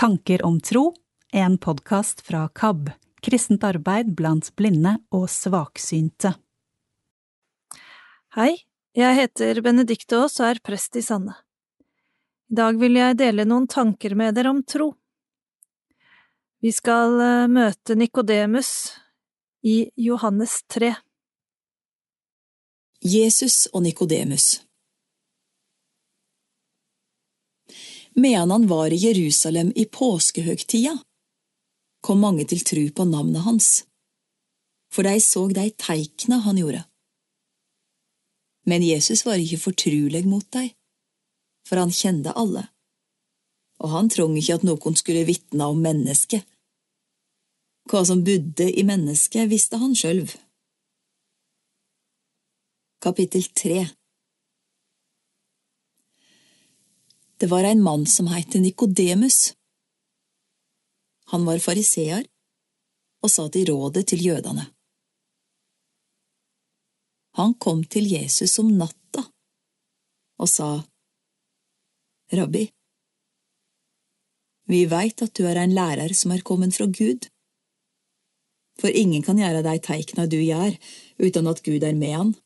Tanker om tro, en podkast fra KAB, kristent arbeid blant blinde og svaksynte. Hei, jeg heter Benedicte Aas og er prest i Sande. I dag vil jeg dele noen tanker med dere om tro. Vi skal eh, møte Nikodemus i Johannes 3. Jesus og Nikodemus Medan han var i Jerusalem i påskehøgtida, kom mange til tru på navnet hans, for de så de teikna han gjorde. Men Jesus var ikke fortruleg mot dei, for han kjente alle, og han trong ikke at noen skulle vitne om mennesket. Hva som bodde i mennesket, visste han sjølv. Kapittel 3 Det var en mann som het Nikodemus. Han var fariseer og satt i rådet til jødene. Han kom til Jesus om natta og sa, Rabbi, vi veit at du er en lærer som er kommet fra Gud, for ingen kan gjøre de teikna du gjør, uten at Gud er med han.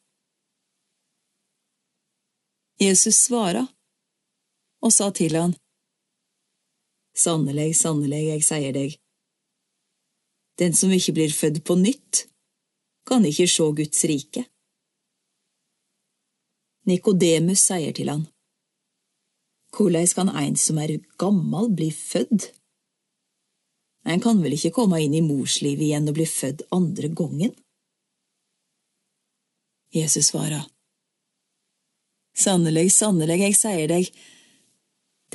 Jesus svara og sa til han, Sannelig, sannelig, jeg sier deg, den som ikke blir født på nytt, kan ikke sjå Guds rike. Nikodemus sier til han, Hvordan kan en som er gammel, bli fødd? En kan vel ikke komme inn i morslivet igjen og bli født andre gangen? Jesus svarer, Sannelig, sannelig, jeg sier deg,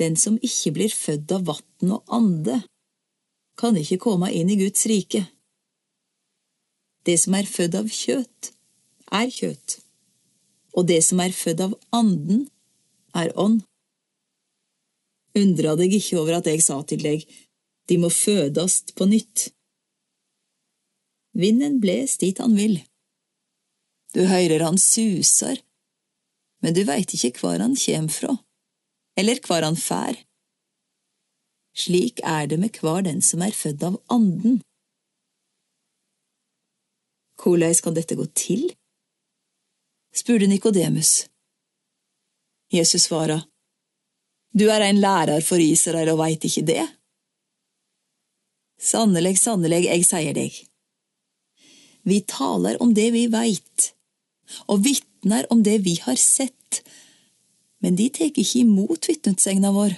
den som ikke blir født av vann og ande, kan ikke komme inn i Guds rike. Det som er født av kjøtt, er kjøtt, og det som er født av anden, er ånd. Undra deg ikke over at jeg sa til deg, de må fødast på nytt. Vinden bles dit han vil. Du høyrer han suser, men du veit ikke hvor han kjem fra eller kvar han fær. Slik er det med hver den som er født av Anden. Korleis kan dette gå til? spurte Nikodemus. Jesus svara, Du er ein lærer for Israel og veit ikke det? Sannelig, sannelig, jeg sier deg. Vi taler om det vi veit, og vitner om det vi har sett, men de tek ikke imot vitnesegna vår.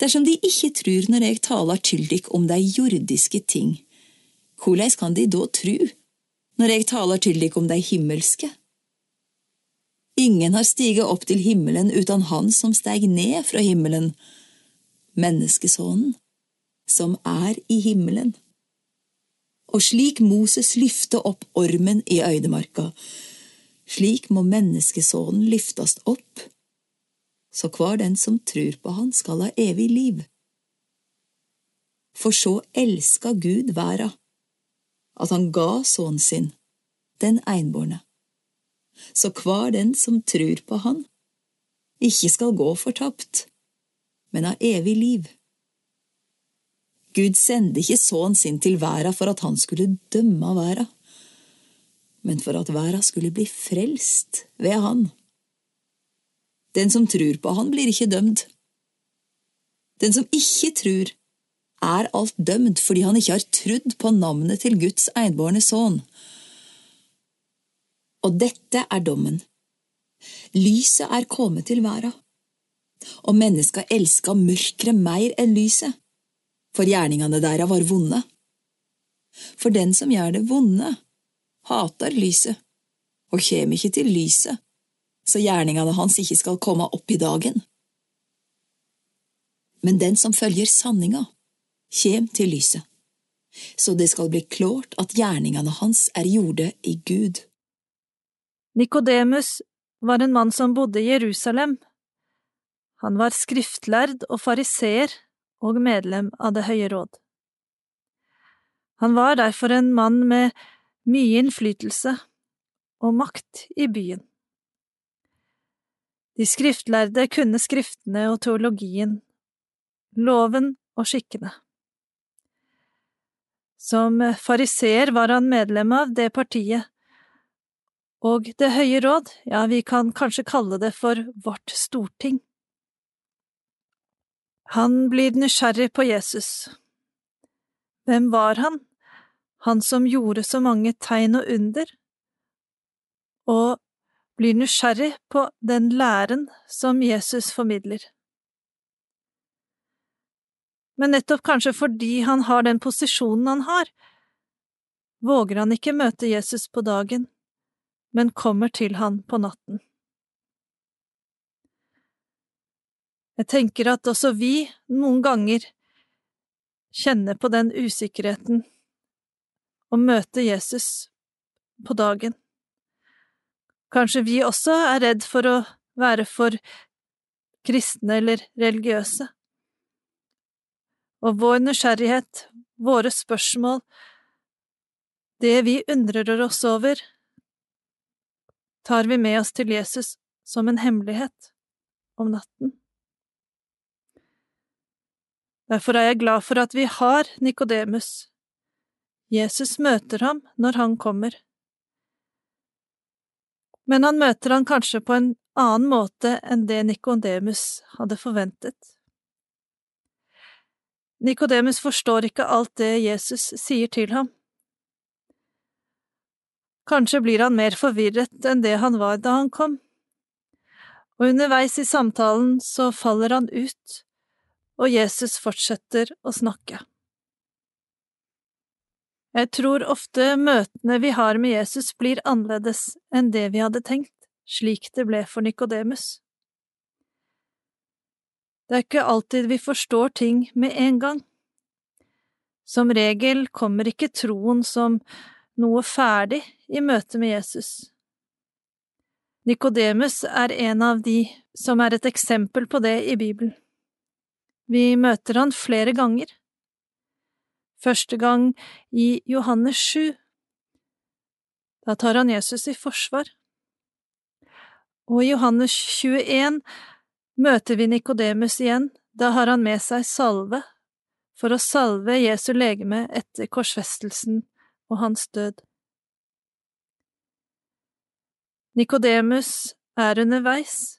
Dersom de ikke trur når jeg taler til dykk om de jordiske ting, hvordan kan de da tru når jeg taler til dykk om de himmelske? Ingen har stiget opp til himmelen uten Han som steg ned fra himmelen, menneskesonen, som er i himmelen. Og slik Moses lyfte opp ormen i øydemarka, slik må menneskesonen lyftast opp, så hver den som trur på han skal ha evig liv. For så elska Gud verda, at han ga sønnen sin, den einbårne, så hver den som trur på han, ikke skal gå fortapt, men ha evig liv. Gud sendte ikke sønnen sin til verda for at han skulle dømme verda men for at verda skulle bli frelst ved Han. Den som trur på Han, blir ikke dømt. Den som ikke trur, er alt dømt fordi han ikke har trudd på navnet til Guds enbårne sønn. Og dette er dommen. Lyset er kommet til verda, og menneska elska mørket mer enn lyset, for gjerningene deres var vonde. For den som gjør det vonde, hater lyset og kjem ikke til lyset, så gjerningene hans ikke skal komme opp i dagen. Men den som følger sanninga, kjem til lyset, så det skal bli klart at gjerningene hans er gjorde i Gud. Nikodemus var en mann som bodde i Jerusalem. Han var skriftlærd og fariseer og medlem av Det høye råd. Han var derfor en mann med mye innflytelse og makt i byen. De skriftlærde kunne skriftene og teologien, loven og skikkene. Som fariseer var han medlem av det partiet, og Det høye råd, ja, vi kan kanskje kalle det for vårt storting. Han blir nysgjerrig på Jesus. Hvem var han, han som gjorde så mange tegn og under, og blir nysgjerrig på den læren som Jesus formidler? men nettopp kanskje fordi han har den posisjonen han har, våger han ikke møte Jesus på dagen, men kommer til han på natten. Jeg tenker at også vi noen ganger kjenner på den usikkerheten å møte Jesus på dagen. Kanskje vi også er redd for å være for kristne eller religiøse og vår nysgjerrighet, våre spørsmål, det vi undrer oss over, tar vi med oss til Jesus som en hemmelighet om natten. Derfor er jeg glad for at vi har Nikodemus. Jesus møter ham når han kommer. Men han møter han kanskje på en annen måte enn det Nikodemus hadde forventet. Nikodemus forstår ikke alt det Jesus sier til ham. Kanskje blir han mer forvirret enn det han var da han kom, og underveis i samtalen så faller han ut, og Jesus fortsetter å snakke. Jeg tror ofte møtene vi har med Jesus blir annerledes enn det vi hadde tenkt, slik det ble for Nikodemus. Det er ikke alltid vi forstår ting med en gang. Som regel kommer ikke troen som noe ferdig i møte med Jesus. Nikodemus er en av de som er et eksempel på det i Bibelen. Vi møter han flere ganger. Første gang i Johannes 7. Da tar han Jesus i forsvar. Og i Johannes 21 Møter vi Nikodemus igjen, da har han med seg salve for å salve Jesu legeme etter korsfestelsen og hans død. Nikodemus er underveis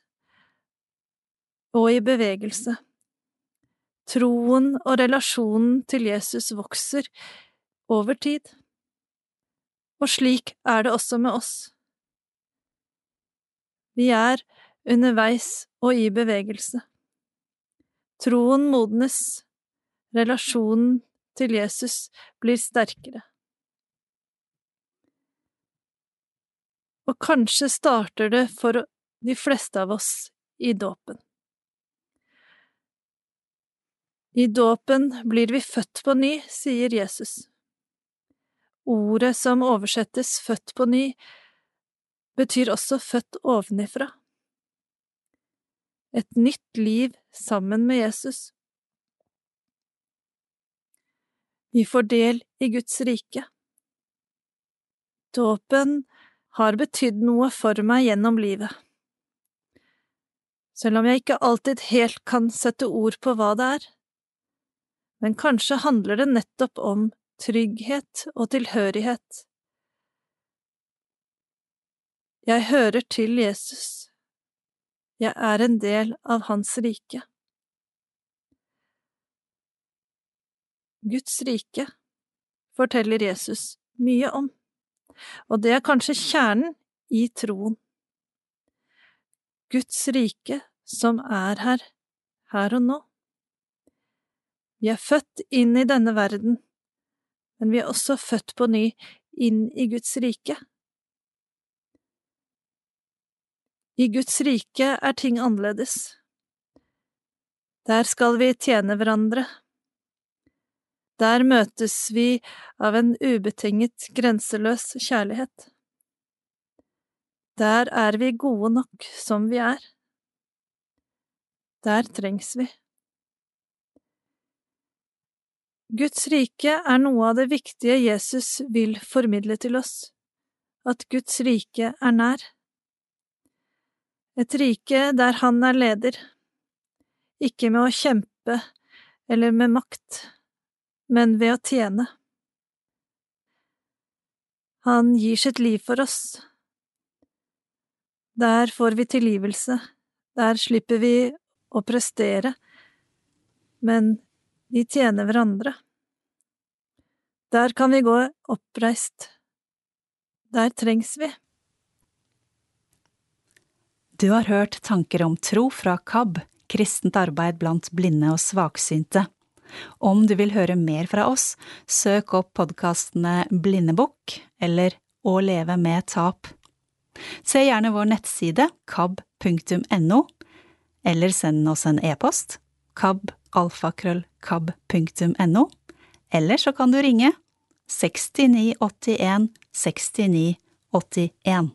og i bevegelse. Troen og relasjonen til Jesus vokser over tid, og slik er det også med oss. Vi er underveis og i bevegelse. Troen modnes, relasjonen til Jesus blir sterkere. Og kanskje starter det for de fleste av oss i dåpen. I dåpen blir vi født på ny, sier Jesus. Ordet som oversettes født på ny, betyr også født ovenifra et nytt liv sammen med Jesus. Vi får del i Guds rike. Dåpen har betydd noe for meg gjennom livet. Selv om jeg ikke alltid helt kan sette ord på hva det er. Men kanskje handler det nettopp om trygghet og tilhørighet. Jeg hører til Jesus jeg er en del av Hans rike. Guds rike forteller Jesus mye om, og det er kanskje kjernen i troen. Guds rike som er her, her og nå. Vi er født inn i denne verden, men vi er også født på ny inn i Guds rike. I Guds rike er ting annerledes. Der skal vi tjene hverandre. Der møtes vi av en ubetinget, grenseløs kjærlighet. Der er vi gode nok som vi er. Der trengs vi. Guds rike er noe av det viktige Jesus vil formidle til oss, at Guds rike er nær. Et rike der han er leder, ikke med å kjempe eller med makt, men ved å tjene. Han gir sitt liv for oss. Der får vi tilgivelse, der slipper vi å prestere, men de tjener hverandre. Der kan vi gå oppreist. Der trengs vi. Du har hørt tanker om tro fra KAB, kristent arbeid blant blinde og svaksynte. Om du vil høre mer fra oss, søk opp podkastene Blindebukk eller Å leve med tap. Se gjerne vår nettside kab.no, eller send oss en e-post kabalfakrøllkab.no, eller så kan du ringe 6981 6981.